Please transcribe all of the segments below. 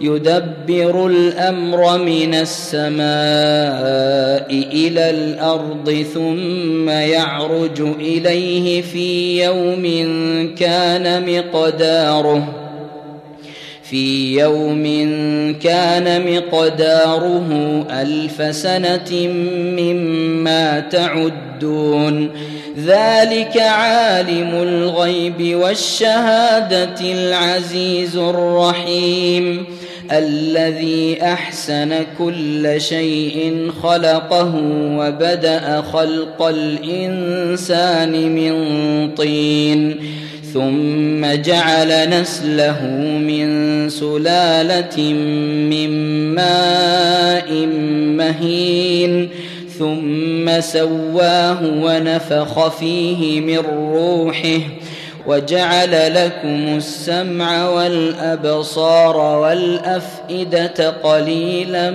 يدبر الأمر من السماء إلى الأرض ثم يعرج إليه في يوم كان مقداره في يوم كان مقداره ألف سنة مما تعدون ذلك عالم الغيب والشهادة العزيز الرحيم الذي أحسن كل شيء خلقه وبدأ خلق الإنسان من طين ثم جعل نسله من سلالة من ماء مهين ثم سواه ونفخ فيه من روحه وجعل لكم السمع والأبصار والأفئدة قليلا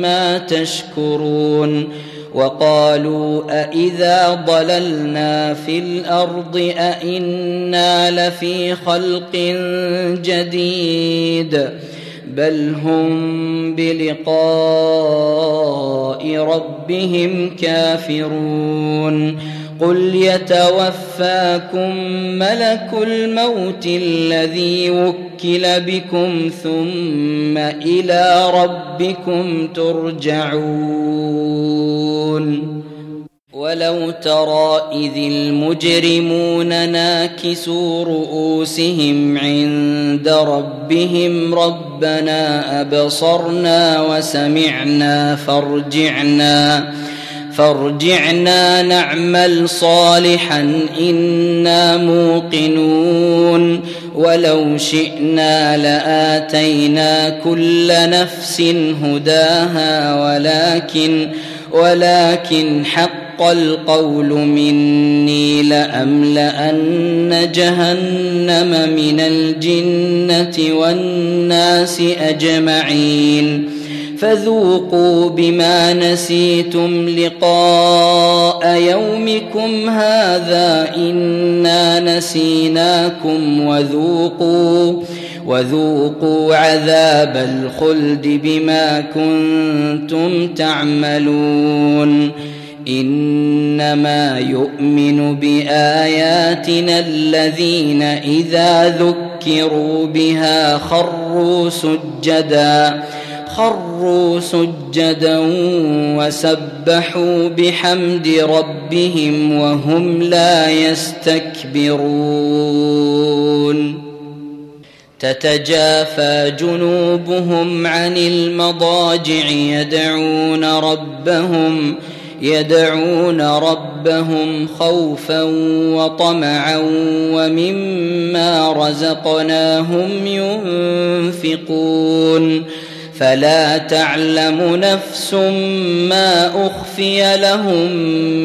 ما تشكرون وقالوا أإذا ضللنا في الأرض أإنا لفي خلق جديد بل هم بلقاء ربهم كافرون قل يتوفاكم ملك الموت الذي وكل بكم ثم إلى ربكم ترجعون ولو ترى اذ المجرمون ناكسوا رؤوسهم عند ربهم ربنا أبصرنا وسمعنا فارجعنا فارجعنا نعمل صالحا إنا موقنون ولو شئنا لآتينا كل نفس هداها ولكن ولكن حق القول مني لاملان جهنم من الجنه والناس اجمعين فذوقوا بما نسيتم لقاء يومكم هذا انا نسيناكم وذوقوا وذوقوا عذاب الخلد بما كنتم تعملون إنما يؤمن بآياتنا الذين إذا ذكروا بها خروا سجدا خروا سجدا وسبحوا بحمد ربهم وهم لا يستكبرون. تتجافى جنوبهم عن المضاجع يدعون ربهم يدعون ربهم خوفا وطمعا ومما رزقناهم ينفقون. فلا تعلم نفس ما أخفي لهم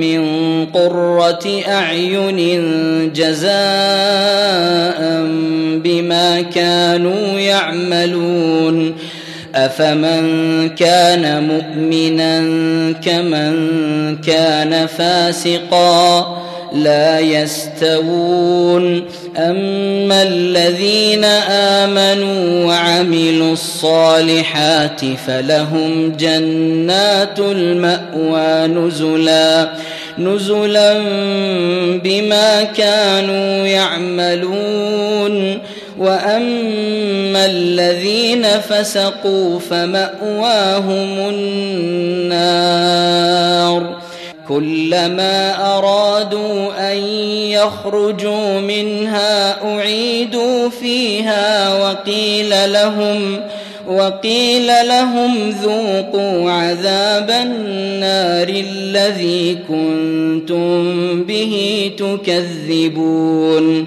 من قرة أعين جزاء بما كانوا يعملون. أفمن كان مؤمنا كمن كان فاسقا لا يستوون أما الذين آمنوا وعملوا الصالحات فلهم جنات المأوى نزلا نزلا بما كانوا يعملون. واما الذين فسقوا فماواهم النار كلما ارادوا ان يخرجوا منها اعيدوا فيها وقيل لهم وقيل لهم ذوقوا عذاب النار الذي كنتم به تكذبون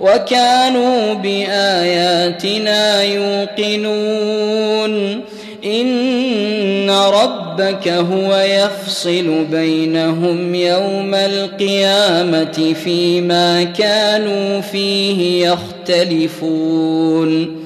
وكانوا بآياتنا يوقنون. إن ربك هو يفصل بينهم يوم القيامة فيما كانوا فيه يختلفون.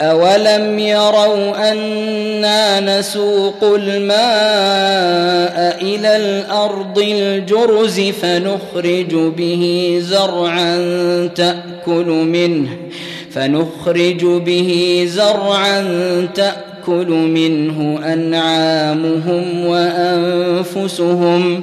أولم يروا أنا نسوق الماء إلى الأرض الجرز فنخرج به زرعا تأكل منه فنخرج به زرعا تأكل منه أنعامهم وأنفسهم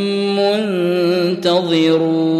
منتظرون